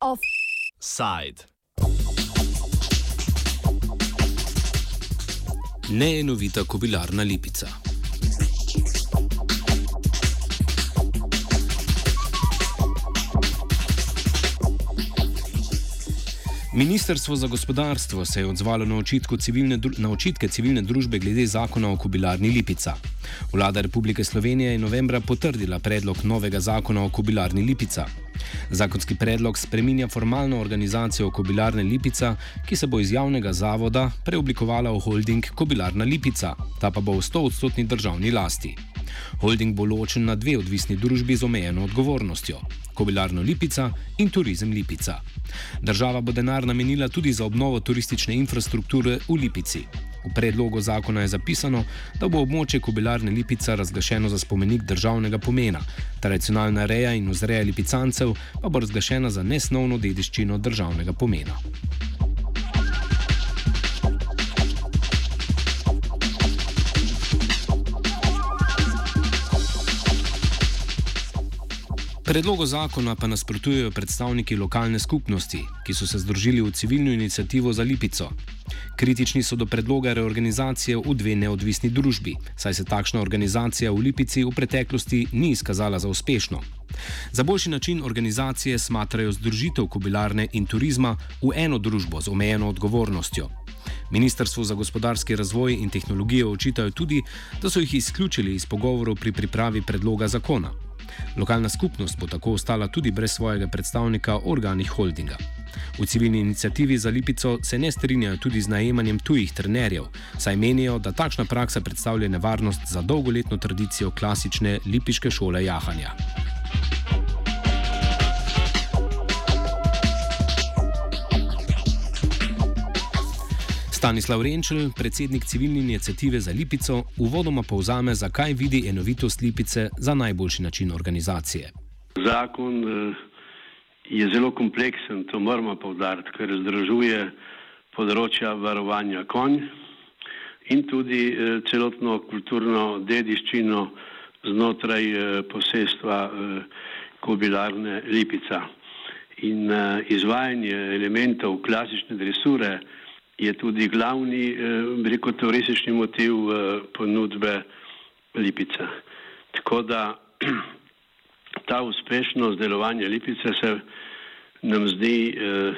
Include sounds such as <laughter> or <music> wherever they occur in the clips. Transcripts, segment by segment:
Offside. Neenovita kobilarna lipica. Ministrstvo za gospodarstvo se je odzvalo na, civilne, na očitke civilne družbe glede zakona o kobilarni Lipica. Vlada Republike Slovenije je novembra potrdila predlog novega zakona o kobilarni Lipica. Zakonski predlog spreminja formalno organizacijo kobilarne Lipica, ki se bo iz javnega zavoda preoblikovala v holding Kobilarna Lipica, ta pa bo v 100-odstotni državni lasti. Holding bo ločen na dve odvisni družbi z omejeno odgovornostjo: Kobilarno Lipica in Turizem Lipica. Država bo denar namenila tudi za obnovo turistične infrastrukture v Lipici. V predlogu zakona je zapisano, da bo območje kobilarne Lipica razglašeno za spomenik državnega pomena, tradicionalna reja in vzreja lipicancev pa bo razglašena za nesnovno dediščino državnega pomena. Predlogu zakona pa nasprotujejo predstavniki lokalne skupnosti, ki so se združili v civilno inicijativo za Lipico. Kritični so do predloga reorganizacije v dve neodvisni družbi, saj se takšna organizacija v Lipici v preteklosti ni izkazala za uspešno. Za boljši način organizacije smatrajo združitev kobilarne in turizma v eno družbo z omejeno odgovornostjo. Ministrstvu za gospodarski razvoj in tehnologijo očitajo tudi, da so jih izključili iz pogovorov pri pripravi predloga zakona. Lokalna skupnost bo tako ostala tudi brez svojega predstavnika v organih holdinga. V civilni inicijativi za Lipico se ne strinjajo tudi z najemanjem tujih trenerjev, saj menijo, da takšna praksa predstavlja nevarnost za dolgoletno tradicijo klasične lipiške šole jahanja. Stanislav Renčel, predsednik civilne inicijative za Lipico, uvodoma povzame, zakaj vidi enovitost Lipice za najboljši način organizacije. Zakon eh, je zelo kompleksen, to moramo povdariti, ker združuje področja varovanja konj in tudi eh, celotno kulturno dediščino znotraj eh, posestva kobilarne Lipica. In izvajanje elementov klasične dresure, je tudi glavni, eh, rekel, teoretični motiv eh, ponudbe Lipice. Tako da <clears throat> ta uspešnost delovanja Lipice se nam zdi, eh,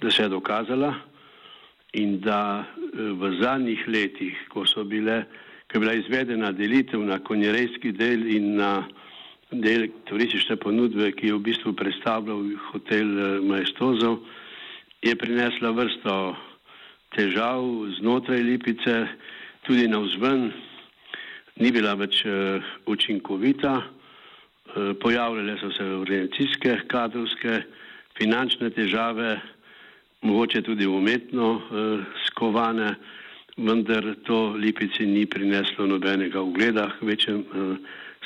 da se je dokazala in da v zadnjih letih, ko so bile, ko je bila izvedena delitev na konjerejski del in na del turistične ponudbe, ki je v bistvu predstavljal hotel Majestozov, je prinesla vrsto težav znotraj Lipice, tudi na vzven, ni bila več uh, učinkovita. Uh, pojavljale so se organizacijske, kadrovske, finančne težave, mogoče tudi umetno uh, skovane, vendar to Lipici ni prineslo nobenega ugleda, večjem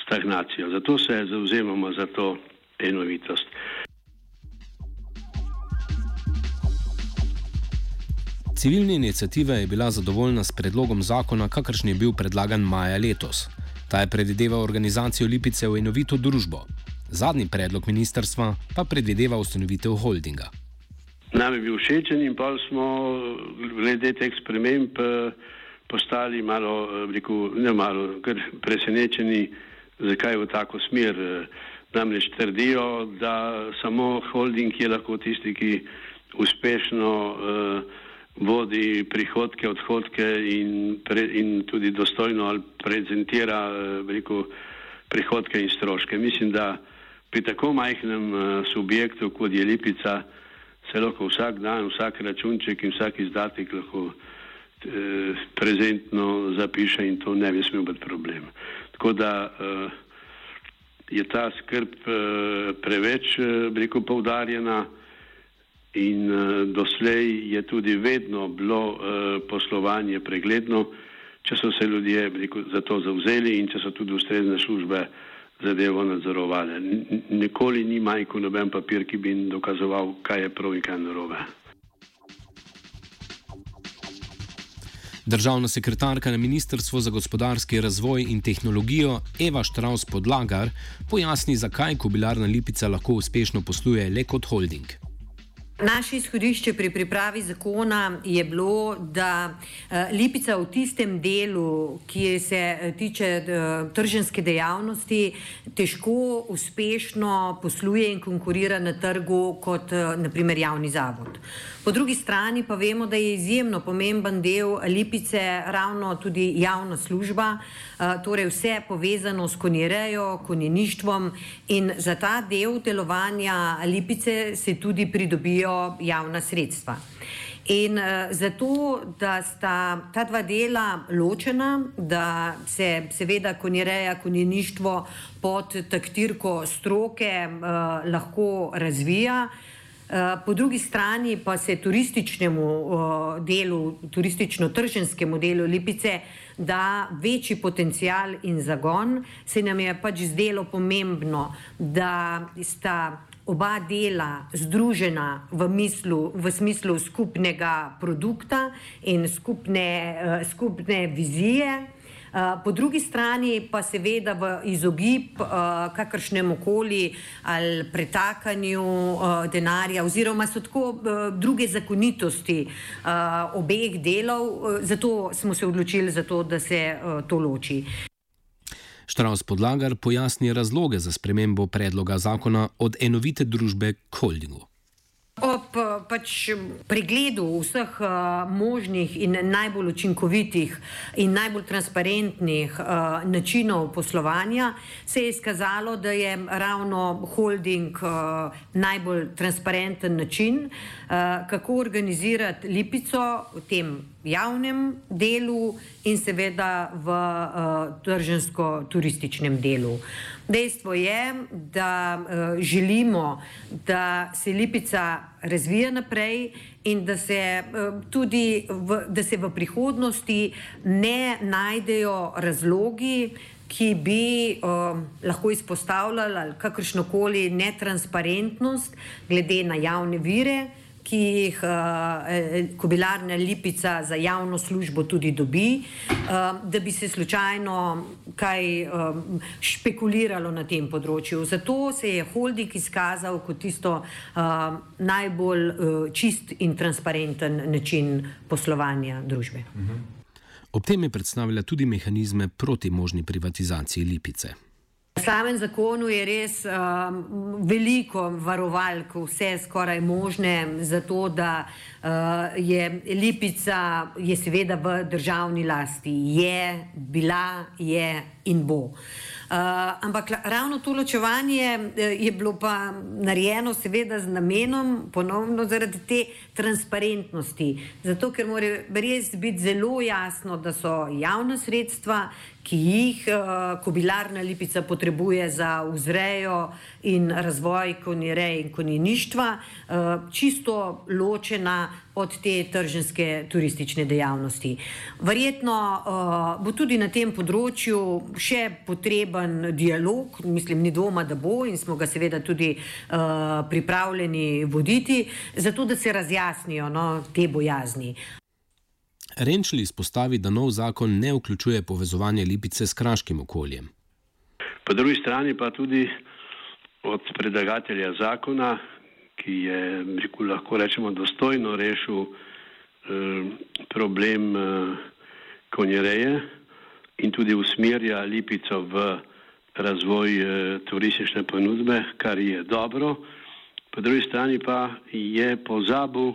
stagnacijo. Zato se zauzemamo za to enovitost. Civilna inicijativa je bila zadovoljna s predlogom zakona, kakršen je bil predlagan maja letos. Ta je predvideval organizacijo Lipice v enovito družbo. Zadnji predlog ministrstva pa predvideva ustanovitev holdinga. Nam je bil všečen in pa smo glede teh sprememb eh, postali malo, eh, rekel, ne malo, ker presenečeni, zakaj v tako smer. Eh, namreč trdijo, da samo holding je lahko tisti, ki uspešno uh, vodi prihodke, odhodke in, pre, in tudi dostojno prezentira eh, veliko prihodke in stroške. Mislim, da pri tako majhnem uh, subjektu, kot je Lipica, se lahko vsak dan, vsak računček in vsak izdatek lahko uh, prezentno zapiše in to ne bi smel biti problem. Tako da uh, je ta skrb uh, preveč, uh, veliko poudarjena. In uh, doslej je tudi vedno bilo uh, poslovanje pregledno, če so se ljudje rekel, za to zauzeli in če so tudi ustrezne službe zadevo nadzorovali. Nikoli ni majko noben papir, ki bi jim dokazoval, kaj je prav in kaj narobe. Državna sekretarka na Ministrstvu za gospodarski razvoj in tehnologijo Eva Štraus Podlagar pojasni, zakaj kobilarna lipica lahko uspešno posluje le kot holding. Naše izhodišče pri pripravi zakona je bilo, da eh, Lipica v tistem delu, ki se eh, tiče eh, trženske dejavnosti, težko uspešno posluje in konkurira na trgu kot naprimer javni zavod. Po drugi strani pa vemo, da je izjemno pomemben del Lipice ravno tudi javna služba, torej vse povezano s konjerejo, konjeništvom in za ta del delovanja Lipice se tudi pridobijo dobijo javna sredstva. In uh, zato, da sta ta dva dela ločena, da se seveda konjereja, konjeništvo pod taktirko stroke uh, lahko razvija, uh, po drugi strani pa se turističnemu uh, delu, turistično-trženskemu delu Lipice da večji potencial in zagon, se nam je pač zdelo pomembno, da sta oba dela združena v, mislu, v smislu skupnega produkta in skupne, uh, skupne vizije. Uh, po drugi strani pa seveda v izogib uh, kakršnemu koli ali pretakanju uh, denarja oziroma so tako uh, druge zakonitosti uh, obeh delov, uh, zato smo se odločili za to, da se uh, to loči. Štraus Podlagar pojasni razloge za spremembo predloga zakona od enovite družbe k holdingu. Pač pregledu vseh uh, možnih in najbolj učinkovitih in najbolj transparentnih uh, načinov poslovanja se je izkazalo, da je ravno holding uh, najbolj transparenten način, uh, kako organizirati lipico v tem javnem delu in seveda v uh, tržensko-turističnem delu. Dejstvo je, da uh, želimo, da se Lipica razvija naprej in da se, uh, tudi v, da se v prihodnosti ne najdejo razlogi, ki bi uh, lahko izpostavljali kakršnokoli netransparentnost glede na javne vire ki jih uh, kobilarna Lipica za javno službo tudi dobi, uh, da bi se slučajno kaj um, špekuliralo na tem področju. Zato se je holding izkazal kot tisto uh, najbolj uh, čist in transparenten način poslovanja družbe. Mhm. Ob tem je predstavila tudi mehanizme proti možni privatizaciji Lipice. V samem zakonu je res um, veliko varovalk, vse skoraj možne, zato da uh, je Lipica, je seveda v državni lasti, je bila, je in bo. Uh, ampak ravno to ločevanje eh, je bilo pa narejeno, seveda, z namenom, ponovno zaradi te transparentnosti. Zato, ker mora res biti zelo jasno, da so javna sredstva, ki jih uh, kobilarna lipica potrebuje za vzrejo in razvoj konjereje in konjeništva, uh, čisto ločena od te trženske turistične dejavnosti. Verjetno uh, bo tudi na tem področju še potreben dialog, mislim, ni dvoma, da bo in smo ga seveda tudi uh, pripravljeni voditi, zato da se razjasnijo no, te bojazni. Renčli izpostavi, da nov zakon ne vključuje povezovanja Lipice s kraškim okoljem. Po drugi strani pa tudi od predlagatelja zakona, ki je, rekel, lahko rečemo, dostojno rešil eh, problem eh, konjereje in tudi usmerja Lipico v razvoj eh, turistične ponudbe, kar je dobro. Po drugi strani pa je pozabil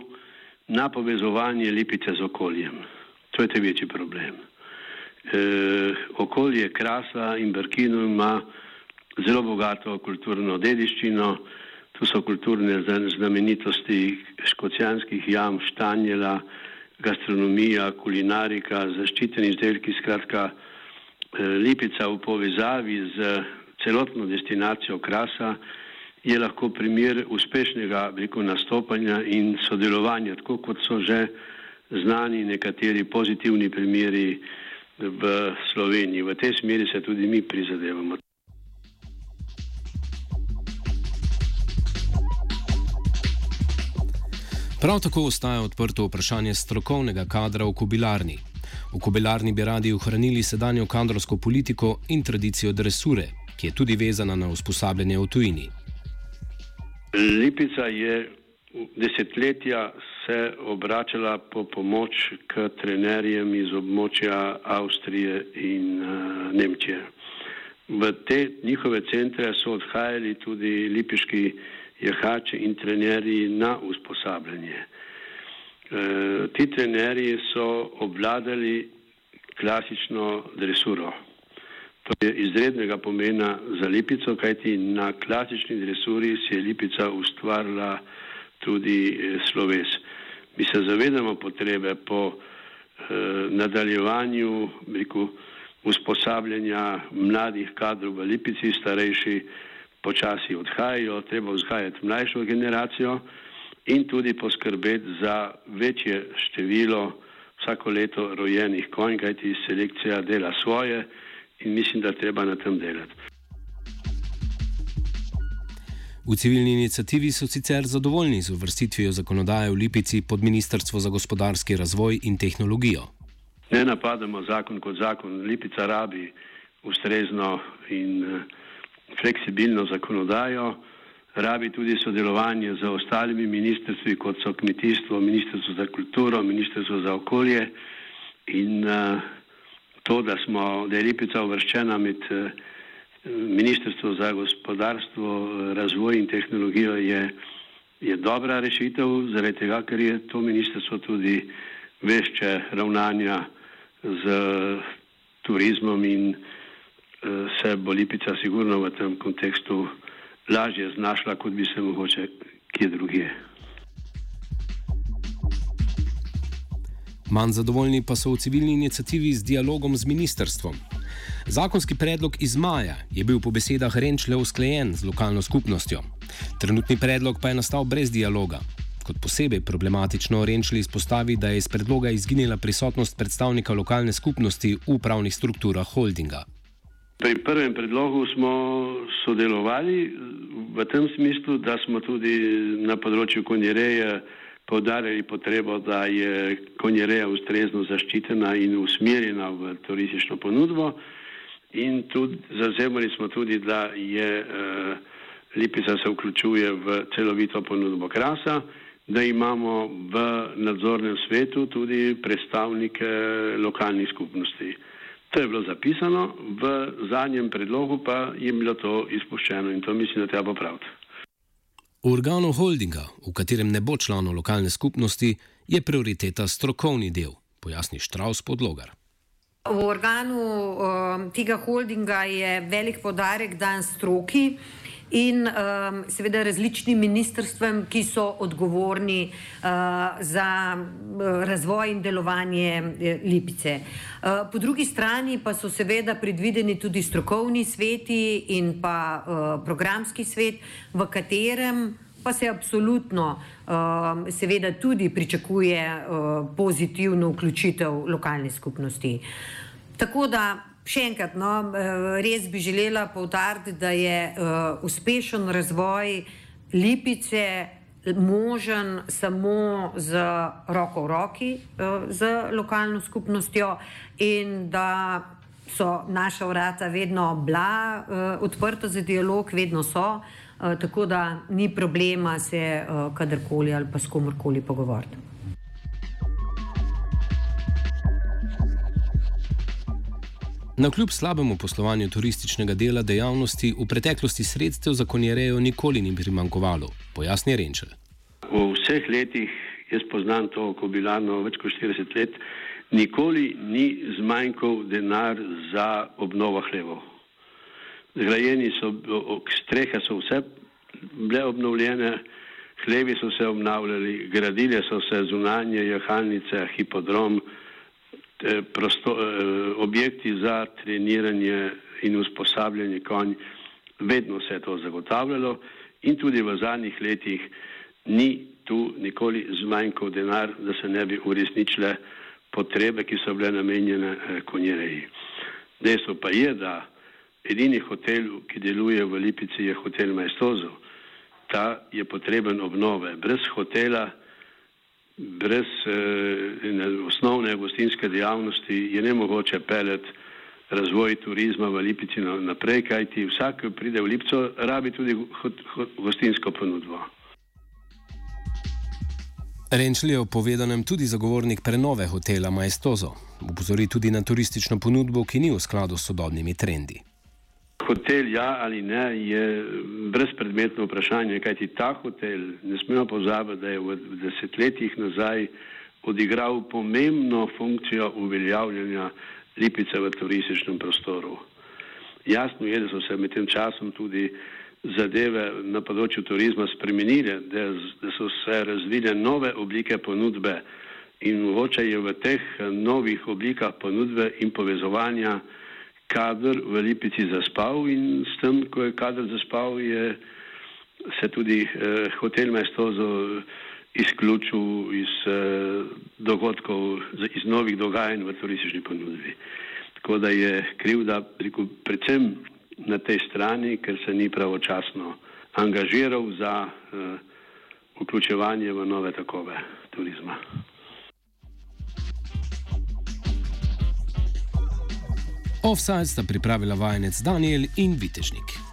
na povezovanje Lipice z okoljem. To je te večji problem. E, okolje Krasa in Brkino ima zelo bogato kulturno dediščino, tu so kulturne znamenitosti škocijanskih jam, štanjela, gastronomija, kulinarika, zaščiteni izdelki, skratka Lipica v povezavi z celotno destinacijo Krasa je lahko primer uspešnega veliko nastopanja in sodelovanja, tako kot so že znani nekateri pozitivni primeri v Sloveniji. V tej smeri se tudi mi prizadevamo. Prav tako ostaja odprto vprašanje strokovnega kadra v kobilarni. V kobelarni bi radi ohranili sedanjo kadrovsko politiko in tradicijo dresure, ki je tudi vezana na usposabljanje v tujini. Lipica je desetletja se obračala po pomoč k trenerjem iz območja Avstrije in uh, Nemčije. V te njihove centre so odhajali tudi lipiški jahači in trenerji na usposabljanje. E, ti trenerji so obvladali klasično dresuro. To je izrednega pomena za lipico, kajti na klasični dresuri si je lipica ustvarila tudi e, sloves. Mi se zavedamo potrebe po eh, nadaljevanju reku, usposabljanja mladih kadrov v Lipici, starejši počasi odhajajo, treba vzhajati mlajšo generacijo in tudi poskrbeti za večje število vsako leto rojenih konj, kajti selekcija dela svoje in mislim, da treba na tem delati. V civilni inicijativi so sicer zadovoljni z uvrstitvijo zakonodaje v Lipici pod Ministrstvo za gospodarski razvoj in tehnologijo. Ne napadamo zakon kot zakon. Lipica rabi ustrezno in eh, fleksibilno zakonodajo, rabi tudi sodelovanje z ostalimi ministrstvi, kot so kmetijstvo, ministrstvo za kulturo, ministrstvo za okolje. In uh, to, da, smo, da je Lipica uvrščena med uh, Ministrstvo za gospodarstvo, razvoj in tehnologijo je, je dobra rešitev, zaradi tega, ker je to ministrstvo tudi vešče ravnanja z turizmom in uh, se bo Lipica sigurno v tem kontekstu lažje znašla, kot bi se mogoče kje drugje. Manj zadovoljni pa so v civilni inicijativi z dialogom z ministrstvom. Zakonski predlog iz maja je bil po besedah Renčle usklajen z lokalno skupnostjo. Trenutni predlog pa je nastal brez dialoga. Kot posebej problematično Renčli izpostavi, da je iz predloga izginila prisotnost predstavnika lokalne skupnosti v upravnih strukturah holdinga. Pri prvem predlogu smo sodelovali v tem smislu, da smo tudi na področju konjereje povdarjali potrebo, da je konjereja ustrezno zaščitena in usmerjena v turistično ponudbo. In tudi zazemali smo tudi, da je uh, Lipica se vključuje v celovito ponudbo krasa, da imamo v nadzornem svetu tudi predstavnike lokalnih skupnosti. To je bilo zapisano, v zadnjem predlogu pa je bilo to izpuščeno in to mislim, da treba popraviti. V organu holdinga, v katerem ne bo članov lokalne skupnosti, je prioriteta strokovni del, pojasni Štraus podlogar. V organu um, tega holdinga je velik podarek dan stroki in um, seveda različnim ministrstvom, ki so odgovorni uh, za uh, razvoj in delovanje uh, Lipice. Uh, po drugi strani pa so seveda predvideni tudi strokovni sveti in pa uh, programski svet, v katerem pa se absolutno uh, seveda tudi pričakuje uh, pozitivno vključitev lokalne skupnosti. Tako da še enkrat, no, uh, res bi želela povdariti, da je uh, uspešen razvoj Lipice možen samo z roko v roki uh, z lokalno skupnostjo in da so naša vrata vedno bila uh, odprta za dialog, vedno so. Eh, tako da ni problema se uh, kadarkoli ali pa s komorkoli pogovoriti. Na kljub slabemu poslovanju turističnega dela dejavnosti v preteklosti sredstev za konjerejo nikoli ni primankovalo, pojasni Renčel. V vseh letih, jaz poznam to kobilarno več kot 40 let, nikoli ni zmanjkal denar za obnovo hlevov zgrajeni so, strehe so vse bile obnovljene, hlevi so se obnavljali, gradile so se zunanje jahalnice, hipodrom, prosto, eh, objekti za treniranje in usposabljanje konj, vedno se je to zagotavljalo in tudi v zadnjih letih ni tu nikoli zmanjkal denar, da se ne bi uresničile potrebe, ki so bile namenjene eh, konjereji. Dejstvo pa je, da Edini hotel, ki deluje v Lipici, je hotel Majstozo. Ta je potreben obnove. Brez hotela brez uh, osnovne gostinske dejavnosti je ne mogoče pelet razvoj turizma v Lipici naprej, kajti vsak, ki pride v Lipco, rabi tudi gostinsko ponudbo. Renčli je o povedanem tudi zagovornik prenove hotela Maestozo. Upozori tudi na turistično ponudbo, ki ni v skladu s sodobnimi trendi. Hotel, ja ali ne, je brezpredmetno vprašanje, kajti ta hotel, ne smemo pozabiti, da je v desetletjih nazaj odigral pomembno funkcijo uveljavljanja lipice v turističnem prostoru. Jasno je, da so se med tem časom tudi zadeve na področju turizma spremenile, da, da so se razvile nove oblike ponudbe in mogoče je v teh novih oblikah ponudbe in povezovanja kader v Lipici zaspal in s tem, ko je kader zaspal, je se tudi eh, hotel Mestozo izključil iz eh, dogodkov, iz novih dogajanj v turistični ponudbi. Tako da je krivda predvsem na tej strani, ker se ni pravočasno angažiral za uh, vključevanje v nove takove turizma. Offside sta pripravila vajenec Daniel in Vitežnik.